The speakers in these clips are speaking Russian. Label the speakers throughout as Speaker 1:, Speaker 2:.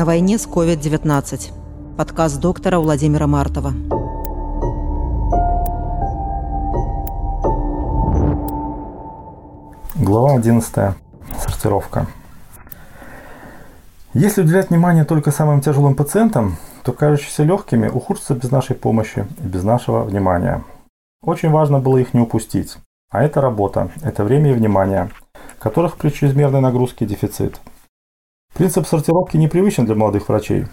Speaker 1: На войне с COVID-19. Подкаст доктора Владимира Мартова.
Speaker 2: Глава 11. Сортировка. Если уделять внимание только самым тяжелым пациентам, то кажущиеся легкими ухудшатся без нашей помощи и без нашего внимания. Очень важно было их не упустить. А это работа, это время и внимание, которых при чрезмерной нагрузке дефицит. Принцип сортировки непривычен для молодых врачей.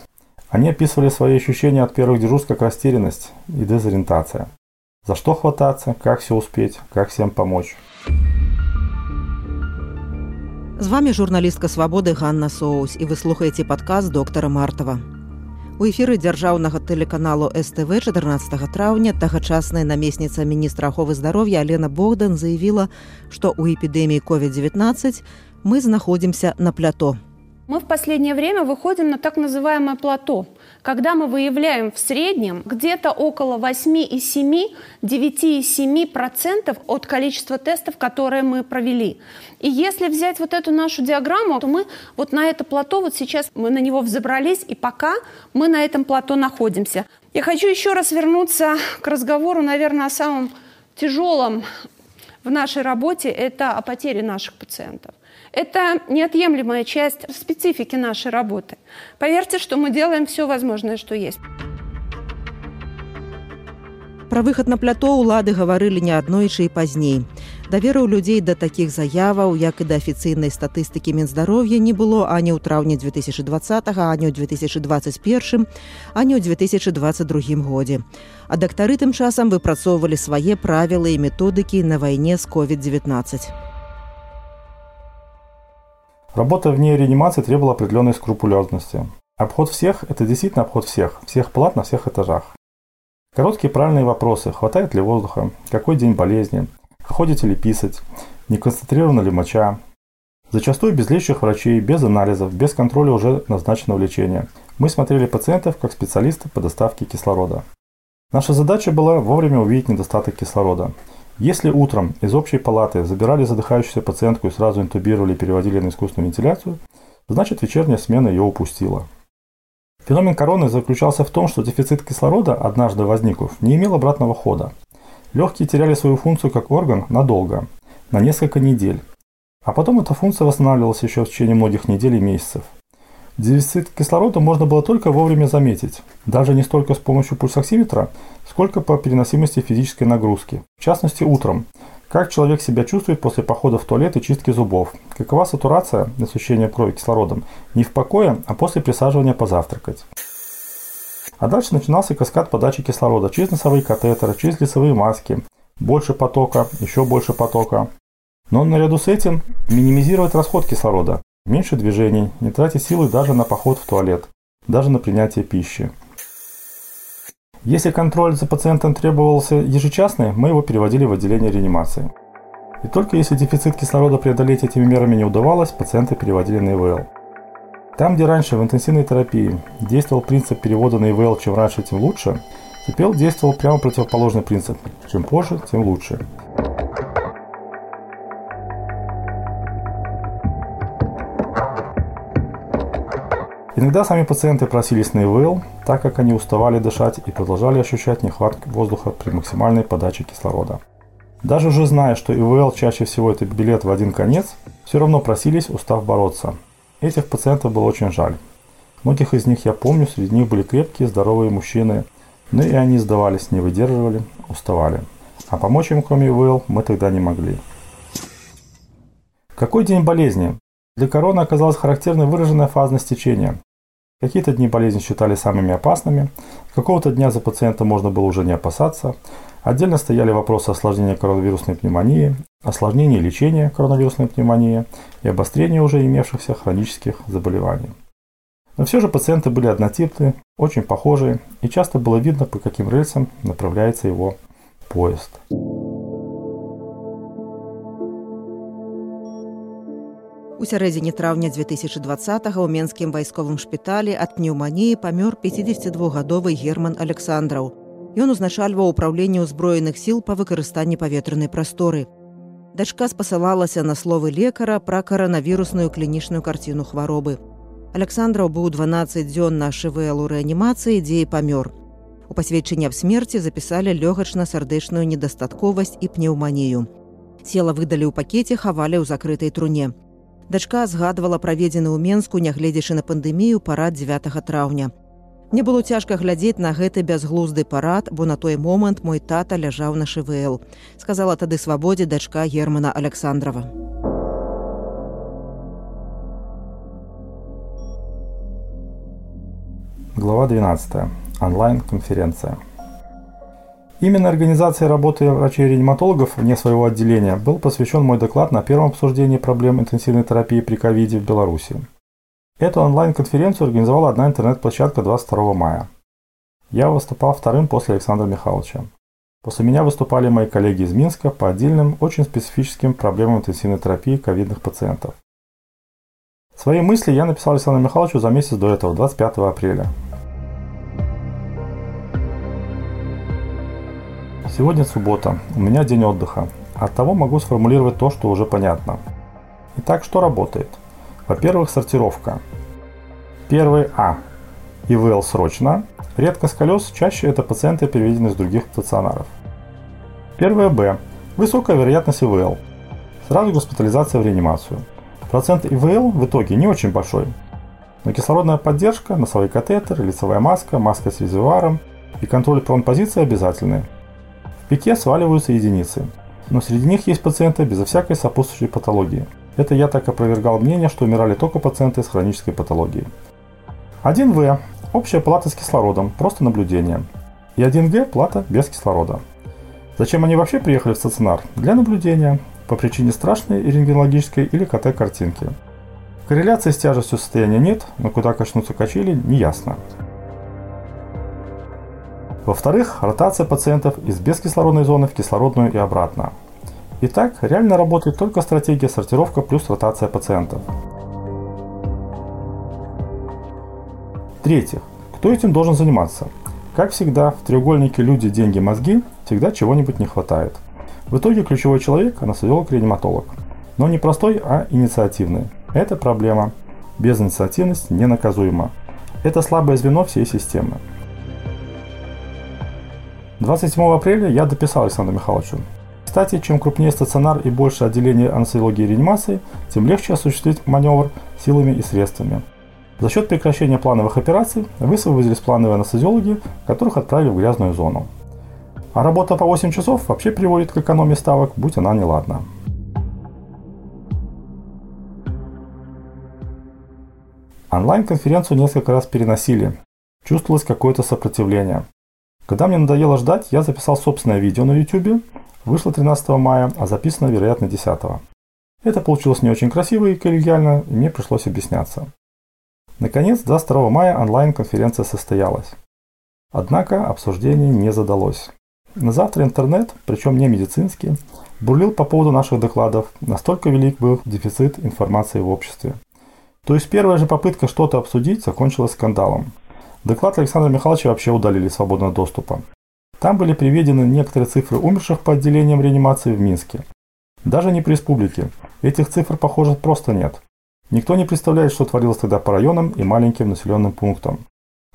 Speaker 2: Они описывали свои ощущения от первых дежурств как растерянность и дезориентация. За что хвататься, как все успеть, как всем помочь.
Speaker 1: З вами журналістка свабоды Ганна Соус і вы слухаеце падказ доктара Мартава. У эфіры дзяржаўнага тэлеканалу СТВ 14 траўня тагачасная намесніца міністра аховы здароўя Алена Богдан заявіла, што ў эпідэміі COVID-19 мы знаходзімся на плято.
Speaker 3: Мы в последнее время выходим на так называемое плато, когда мы выявляем в среднем где-то около 8,7, 9,7% от количества тестов, которые мы провели. И если взять вот эту нашу диаграмму, то мы вот на это плато, вот сейчас мы на него взобрались, и пока мы на этом плато находимся. Я хочу еще раз вернуться к разговору, наверное, о самом тяжелом в нашей работе, это о потере наших пациентов. Это неотъемлемая часть специфики нашей работы. Поверьте, что мы делаем все возможное, что есть.
Speaker 1: Пра выхад на плято ўлады гаварылі неаднойчы і пазней. Даверу людзей да такіх заяваў, як і да афіцыйнай статыстыкі мінздароўя не было ані ў траўні 2020, ані ў 2021, ані ў 2022 годзе. А дактары тым часам выпрацоўвалі свае правілы і методыкі на вайне з COVID-19.
Speaker 2: Работа вне реанимации требовала определенной скрупулезности. Обход всех – это действительно обход всех, всех палат на всех этажах. Короткие правильные вопросы. Хватает ли воздуха? Какой день болезни? Ходите ли писать? Не концентрирована ли моча? Зачастую без лечащих врачей, без анализов, без контроля уже назначенного лечения. Мы смотрели пациентов как специалисты по доставке кислорода. Наша задача была вовремя увидеть недостаток кислорода – если утром из общей палаты забирали задыхающуюся пациентку и сразу интубировали и переводили на искусственную вентиляцию, значит вечерняя смена ее упустила. Феномен короны заключался в том, что дефицит кислорода, однажды возникнув, не имел обратного хода. Легкие теряли свою функцию как орган надолго, на несколько недель. А потом эта функция восстанавливалась еще в течение многих недель и месяцев. Дефицит кислорода можно было только вовремя заметить, даже не столько с помощью пульсоксиметра, сколько по переносимости физической нагрузки. В частности, утром. Как человек себя чувствует после похода в туалет и чистки зубов? Какова сатурация, насыщение крови кислородом, не в покое, а после присаживания позавтракать? А дальше начинался каскад подачи кислорода через носовые катетеры, через лицевые маски. Больше потока, еще больше потока. Но наряду с этим минимизировать расход кислорода. Меньше движений, не тратить силы даже на поход в туалет, даже на принятие пищи. Если контроль за пациентом требовался ежечасный, мы его переводили в отделение реанимации. И только если дефицит кислорода преодолеть этими мерами не удавалось, пациента переводили на ИВЛ. Там, где раньше в интенсивной терапии действовал принцип перевода на ИВЛ «чем раньше, тем лучше», теперь действовал прямо противоположный принцип «чем позже, тем лучше». Иногда сами пациенты просились на ИВЛ, так как они уставали дышать и продолжали ощущать нехватку воздуха при максимальной подаче кислорода. Даже уже зная, что ИВЛ чаще всего это билет в один конец, все равно просились, устав бороться. Этих пациентов было очень жаль. Многих из них я помню, среди них были крепкие, здоровые мужчины, но и они сдавались, не выдерживали, уставали. А помочь им, кроме ИВЛ, мы тогда не могли. Какой день болезни? Для короны оказалось характерной выраженная фазность течения. Какие-то дни болезни считали самыми опасными, какого-то дня за пациента можно было уже не опасаться. Отдельно стояли вопросы осложнения коронавирусной пневмонии, осложнения лечения коронавирусной пневмонии и обострения уже имевшихся хронических заболеваний. Но все же пациенты были однотипные, очень похожие, и часто было видно, по каким рельсам направляется его поезд.
Speaker 1: У сярэдзіне траўня 2020 ў менскім вайсковым шпіталі ад пнеўманіі памёр 52гадовы герман александраў. Ён узначальваў упраўленне ўзброеных сіл па выкарыстанні паветранай прасторы. Дачка спасылалася на словы лекара пра каранавірусную клінічную карціну хваробы. Александраў быў 12 дзён на швл у рэанімацыі, дзе і памёр. У пасведчанні аб смерці запісалі лёгачна-сардэчную недастатковасць і пнеўманію. Цела выдалі ў пакеце, хавалі ў закрытай труне. Дачка згадвала праведзены ў Менску, нягледзячы на пандэмію парад 9 траўня. Мне было цяжка глядзець на гэты бязглузды парад, бо на той момант мой тата ляжаў на швл. сказала тады свабодзе дачка германа Александрова.
Speaker 2: Глава 12. Онлайн-конференция. Именно организации работы врачей-реаниматологов вне своего отделения был посвящен мой доклад на первом обсуждении проблем интенсивной терапии при ковиде в Беларуси. Эту онлайн-конференцию организовала одна интернет-площадка 22 мая. Я выступал вторым после Александра Михайловича. После меня выступали мои коллеги из Минска по отдельным, очень специфическим проблемам интенсивной терапии ковидных пациентов. Свои мысли я написал Александру Михайловичу за месяц до этого, 25 апреля. Сегодня суббота, у меня день отдыха. Оттого могу сформулировать то, что уже понятно. Итак, что работает – во-первых, сортировка. Первый А. ИВЛ срочно. Редко с колес, чаще это пациенты, переведенные из других стационаров. Первое Б. Высокая вероятность ИВЛ. Сразу госпитализация в реанимацию. Процент ИВЛ в итоге не очень большой. Но кислородная поддержка, носовой катетер, лицевая маска, маска с резервуаром и контроль пронпозиции обязательны. Пике сваливаются единицы. Но среди них есть пациенты безо всякой сопутствующей патологии – это я так опровергал мнение, что умирали только пациенты с хронической патологией. 1В – общая плата с кислородом, просто наблюдение. И 1Г – плата без кислорода. Зачем они вообще приехали в стационар? Для наблюдения, по причине страшной рентгенологической или КТ-картинки. Корреляции с тяжестью состояния нет, но куда качнутся качели – неясно. Во-вторых, ротация пациентов из бескислородной зоны в кислородную и обратно – Итак, реально работает только стратегия сортировка плюс ротация пациентов. В-третьих, кто этим должен заниматься? Как всегда, в треугольнике люди, деньги, мозги всегда чего-нибудь не хватает. В итоге ключевой человек – анестезиолог-реаниматолог. Но не простой, а инициативный. Это проблема. Безинициативность ненаказуема. Это слабое звено всей системы. 27 апреля я дописал Александру Михайловичу. Кстати, чем крупнее стационар и больше отделение анестезиологии и реанимации, тем легче осуществить маневр силами и средствами. За счет прекращения плановых операций высвободились плановые анестезиологи, которых отправили в грязную зону. А работа по 8 часов вообще приводит к экономии ставок, будь она неладна. Онлайн-конференцию несколько раз переносили. Чувствовалось какое-то сопротивление. Когда мне надоело ждать, я записал собственное видео на YouTube, Вышло 13 мая, а записано, вероятно, 10. Это получилось не очень красиво и коллегиально, и мне пришлось объясняться. Наконец, 22 мая онлайн-конференция состоялась. Однако обсуждение не задалось. На завтра интернет, причем не медицинский, бурлил по поводу наших докладов, настолько велик был дефицит информации в обществе. То есть первая же попытка что-то обсудить закончилась скандалом. Доклад Александра Михайловича вообще удалили свободного доступа. Там были приведены некоторые цифры умерших по отделениям реанимации в Минске. Даже не по республике. Этих цифр, похоже, просто нет. Никто не представляет, что творилось тогда по районам и маленьким населенным пунктам.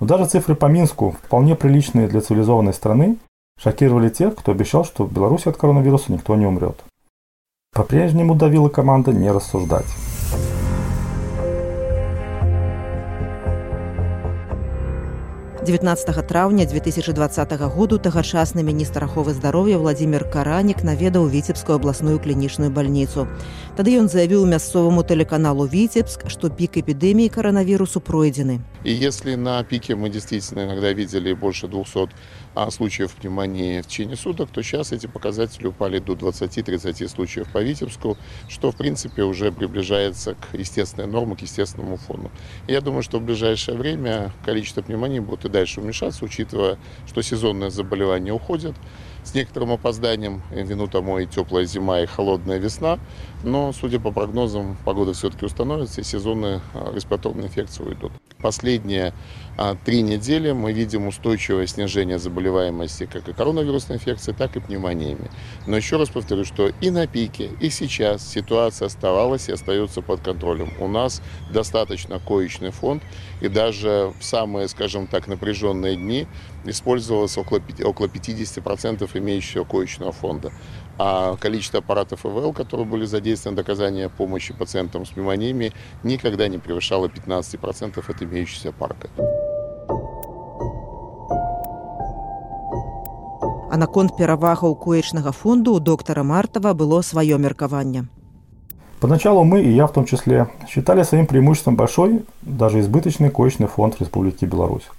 Speaker 2: Но даже цифры по Минску, вполне приличные для цивилизованной страны, шокировали тех, кто обещал, что в Беларуси от коронавируса никто не умрет. По-прежнему давила команда не рассуждать.
Speaker 1: 19 траўня 2020 году тагачасны міністр аховы здароўя владимир каранік наведаў віцебскую абласную клінічную бальніцу тады ён заявіў мясцоваму тэлеканалу віцебск што пік эпідэміі каранавірусу пройдзены
Speaker 4: и если на пике мы действительно иногда видели больше 200 а, случаев пневмонии в течение суток, то сейчас эти показатели упали до 20-30 случаев по Витебску, что в принципе уже приближается к естественной норме, к естественному фону. Я думаю, что в ближайшее время количество пневмонии будет и дальше уменьшаться, учитывая, что сезонные заболевания уходят. С некоторым опозданием вину тому и теплая зима, и холодная весна. Но, судя по прогнозам, погода все-таки установится, и сезонные а, респираторные инфекции уйдут. последние три недели мы видим устойчивое снижение заболеваемости как и коронавирусной инфекцией, так и пневмониями. Но еще раз повторю, что и на пике, и сейчас ситуация оставалась и остается под контролем. У нас достаточно коечный фонд, и даже в самые, скажем так, напряженные дни использовалось около, около 50% имеющего коечного фонда. А количество аппаратов ИВЛ, которые были задействованы для оказания помощи пациентам с пневмониями, никогда не превышало 15% от имеющегося парка.
Speaker 1: А наконт перавагаў коечнага фонду у доктора Мартова было свое меркаванне.
Speaker 2: Поначалу мы, и я в том числе, считали своим преимуществом большой, даже избыточный коечный фонд Республики Беларусь.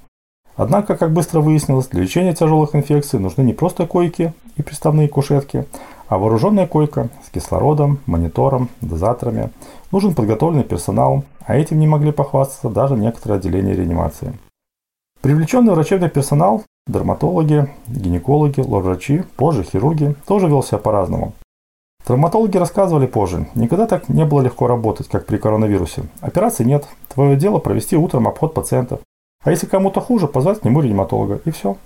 Speaker 2: Однако, как быстро выяснилось, для лечения тяжелых инфекций нужны не просто койки и приставные кушетки, а вооруженная койка с кислородом, монитором, дозаторами. Нужен подготовленный персонал, а этим не могли похвастаться даже некоторые отделения реанимации. Привлеченный врачебный персонал, дерматологи, гинекологи, лор-врачи, позже хирурги, тоже вел себя по-разному. Травматологи рассказывали позже, никогда так не было легко работать, как при коронавирусе. Операции нет, твое дело провести утром обход пациентов, а если кому-то хуже, позвать к нему реаниматолога, и все.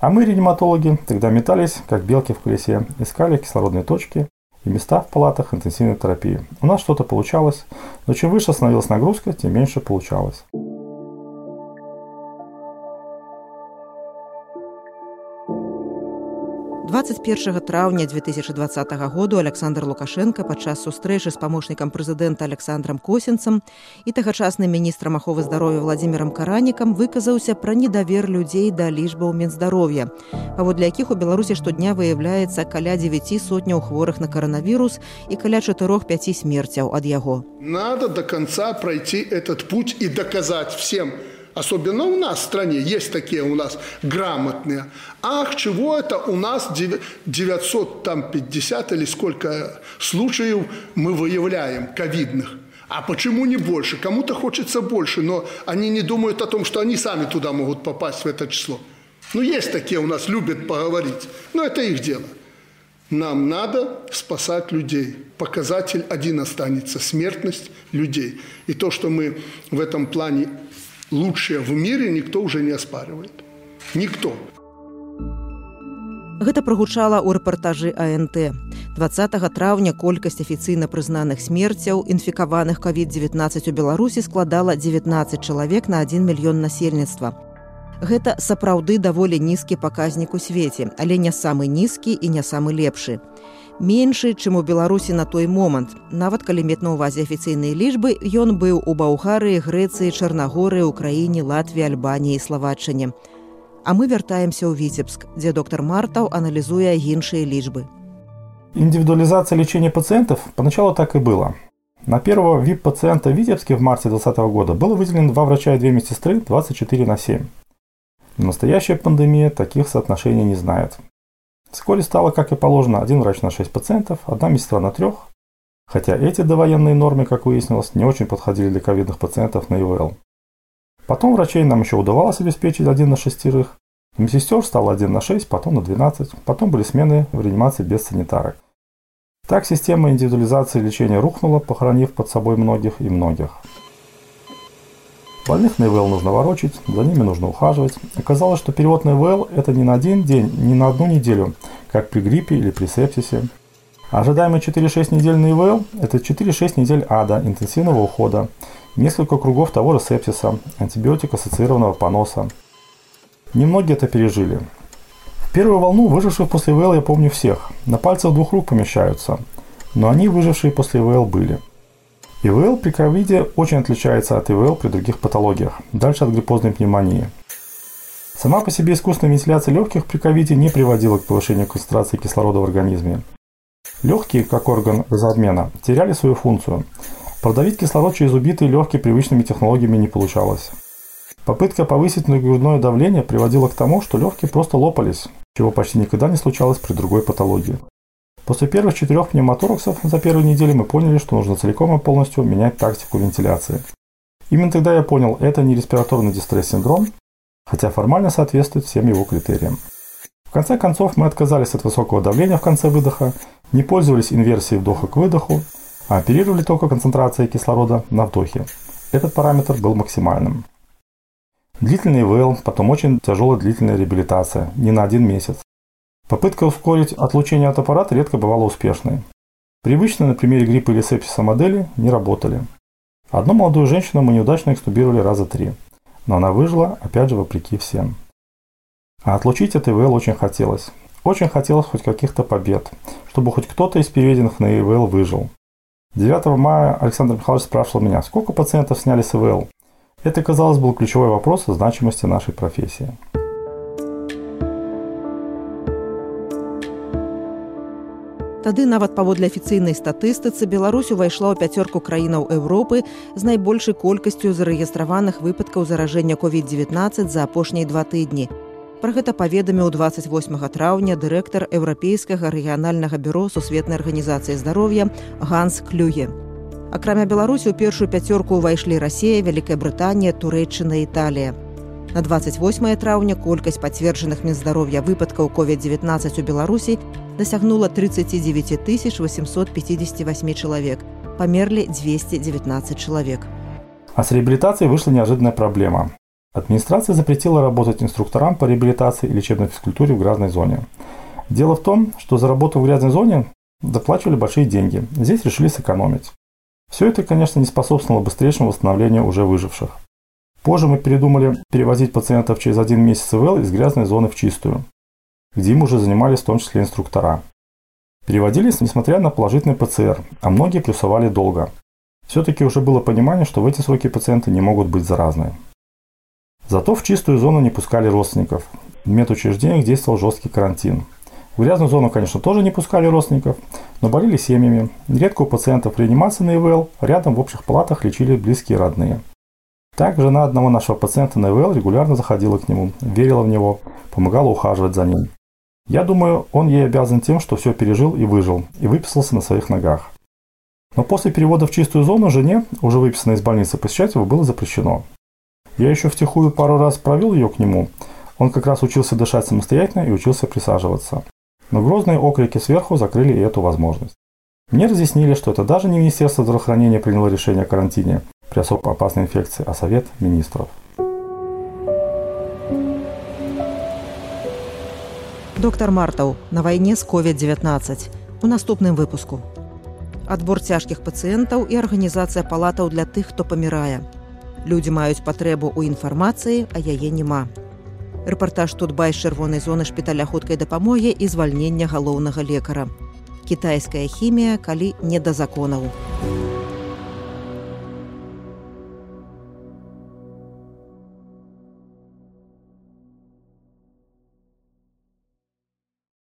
Speaker 2: А мы, реаниматологи, тогда метались, как белки в колесе, искали кислородные точки и места в палатах интенсивной терапии. У нас что-то получалось, но чем выше становилась нагрузка, тем меньше получалось.
Speaker 1: 21 траўня 2020 году александр лукашенко падчас сустрэчы з памочнікам прэзідэнта александром косінцам і тагачасным міністрам аховы здароўя владимиром каранікам выказаўся пра недавер людзей да лічбаў мінздароўя паводле якіх у беларусі штодня выяўляецца каля 9 сотняў хворых на коронавірус і каля 4-5 смерцяў ад яго
Speaker 5: надо до конца пройти этот путь и доказать всем Особенно у нас в стране есть такие у нас грамотные. Ах, чего это у нас 950 или сколько случаев мы выявляем ковидных. А почему не больше? Кому-то хочется больше, но они не думают о том, что они сами туда могут попасть в это число. Ну, есть такие у нас, любят поговорить. Но это их дело. Нам надо спасать людей. Показатель один останется – смертность людей. И то, что мы в этом плане лучшее в мире никто уже не оспаривает. Никто.
Speaker 1: Гэта прагучала ў рэпартажы АНТ. 20 траўня колькасць афіцыйна прызнаных смерцяў інфікаваных COVID-19 у Беларусі складала 19 чалавек на 1 мільён насельніцтва. Гэта сапраўды даволі нізкі паказнік у свеце, але не самы нізкі і не самы лепшы меншы чым у беларусі на той момант нават калі мець на ўвазе афіцыйныя лічбы ён быў у баўгарыі грэцыі чарнагоры украіне латвіі альбаніі славатчыне а мы вяртаемся ў віцебск дзе доктор мартаў аналізуе іншыя лічбы
Speaker 2: индивидуализация лечения пациентов поначалу так и было на первого ВИП-пациента в Витебске в марте 2020 года было выделено два врача и две медсестры 24 на 7. Настоящая пандемия таких соотношений не знает. Вскоре стало, как и положено, один врач на 6 пациентов, одна медсестра на трех, хотя эти довоенные нормы, как выяснилось, не очень подходили для ковидных пациентов на ИВЛ. Потом врачей нам еще удавалось обеспечить один на шестерых, медсестер стало один на 6, потом на 12, потом были смены в реанимации без санитарок. Так система индивидуализации лечения рухнула, похоронив под собой многих и многих. Больных на ИВЛ нужно ворочить, за ними нужно ухаживать. Оказалось, что перевод на ИВЛ – это не на один день, не на одну неделю, как при гриппе или при сепсисе. Ожидаемые 4-6 недель на ИВЛ – это 4-6 недель ада, интенсивного ухода, несколько кругов того же сепсиса, антибиотик-ассоциированного поноса. Немногие это пережили. В первую волну выживших после ИВЛ я помню всех. На пальцах двух рук помещаются. Но они, выжившие после ИВЛ, были – ИВЛ при ковиде очень отличается от ИВЛ при других патологиях, дальше от гриппозной пневмонии. Сама по себе искусственная вентиляция легких при ковиде не приводила к повышению концентрации кислорода в организме. Легкие, как орган газообмена, теряли свою функцию. Продавить кислород через убитые легкие привычными технологиями не получалось. Попытка повысить грудное давление приводила к тому, что легкие просто лопались, чего почти никогда не случалось при другой патологии. После первых четырех пневмотораксов за первую неделю мы поняли, что нужно целиком и полностью менять тактику вентиляции. Именно тогда я понял, это не респираторный дистресс-синдром, хотя формально соответствует всем его критериям. В конце концов мы отказались от высокого давления в конце выдоха, не пользовались инверсией вдоха к выдоху, а оперировали только концентрацией кислорода на вдохе. Этот параметр был максимальным. Длительный ИВЛ, потом очень тяжелая длительная реабилитация, не на один месяц. Попытка ускорить отлучение от аппарата редко бывала успешной. Привычные на примере гриппа или сепсиса модели не работали. Одну молодую женщину мы неудачно экстубировали раза три, но она выжила, опять же, вопреки всем. А отлучить от ИВЛ очень хотелось. Очень хотелось хоть каких-то побед, чтобы хоть кто-то из переведенных на ИВЛ выжил. 9 мая Александр Михайлович спрашивал меня, сколько пациентов сняли с ИВЛ. Это, казалось, был ключевой вопрос о значимости нашей профессии.
Speaker 1: Тады нават паводле афіцыйнай статыстыцы Беларусь увайшла ў пяцёрку краінаў Еўропы з найбольшай колькасцю зарэгістраваных выпадкаў заражэння COVID-19 за апошнія два тыдні. Пра гэта паведаміў 28 траўня дырэктар еўрапейскага рэгіянальнага бюро сусветнай арганізацыі здароўя Ганс Клюе. Акрамя Беларусі у першую пяцёрку ўвайшлі Расія, Вялікая Брытанія, Турэччына, Італія. На 28 траўня колькасць пацверджаных мінздароўя выпадкаў COVID-19 у Беларусі дасягнула 39 858 чалавек. Памерлі 219 чалавек.
Speaker 2: А с реабилитацией вышла неожиданная проблема. Администрация запретила работать инструкторам по реабилитации и лечебной физкультуре в грязной зоне. Дело в том, что за работу в грязной зоне доплачивали большие деньги. Здесь решили сэкономить. Все это, конечно, не способствовало быстрейшему восстановлению уже выживших. Позже мы передумали перевозить пациентов через один месяц ИВЛ из грязной зоны в чистую где им уже занимались в том числе инструктора. Переводились, несмотря на положительный ПЦР, а многие плюсовали долго. Все-таки уже было понимание, что в эти сроки пациенты не могут быть заразны. Зато в чистую зону не пускали родственников. В медучреждениях действовал жесткий карантин. В грязную зону, конечно, тоже не пускали родственников, но болели семьями. Нередко у пациентов реанимации на ИВЛ рядом в общих палатах лечили близкие родные. Так жена одного нашего пациента на ИВЛ регулярно заходила к нему, верила в него, помогала ухаживать за ним. Я думаю, он ей обязан тем, что все пережил и выжил, и выписался на своих ногах. Но после перевода в чистую зону жене, уже выписанной из больницы, посещать его было запрещено. Я еще втихую пару раз провел ее к нему. Он как раз учился дышать самостоятельно и учился присаживаться. Но грозные окрики сверху закрыли и эту возможность. Мне разъяснили, что это даже не Министерство здравоохранения приняло решение о карантине при особо опасной инфекции, а Совет министров.
Speaker 1: Доктор Мартаў на вайне з COVID-19 у наступным выпуску. Адбор цяжкіх пацыентаў і арганізацыя палатаў для тых, хто памірае. Людзі маюць патрэбу ў інфармацыі, а яе няма. Рэпартаж тут бай чырвонай зоны шпіталя хуткай дапамогі і звальнення галоўнага лекара. Кітайская хімія, калі не да законаў.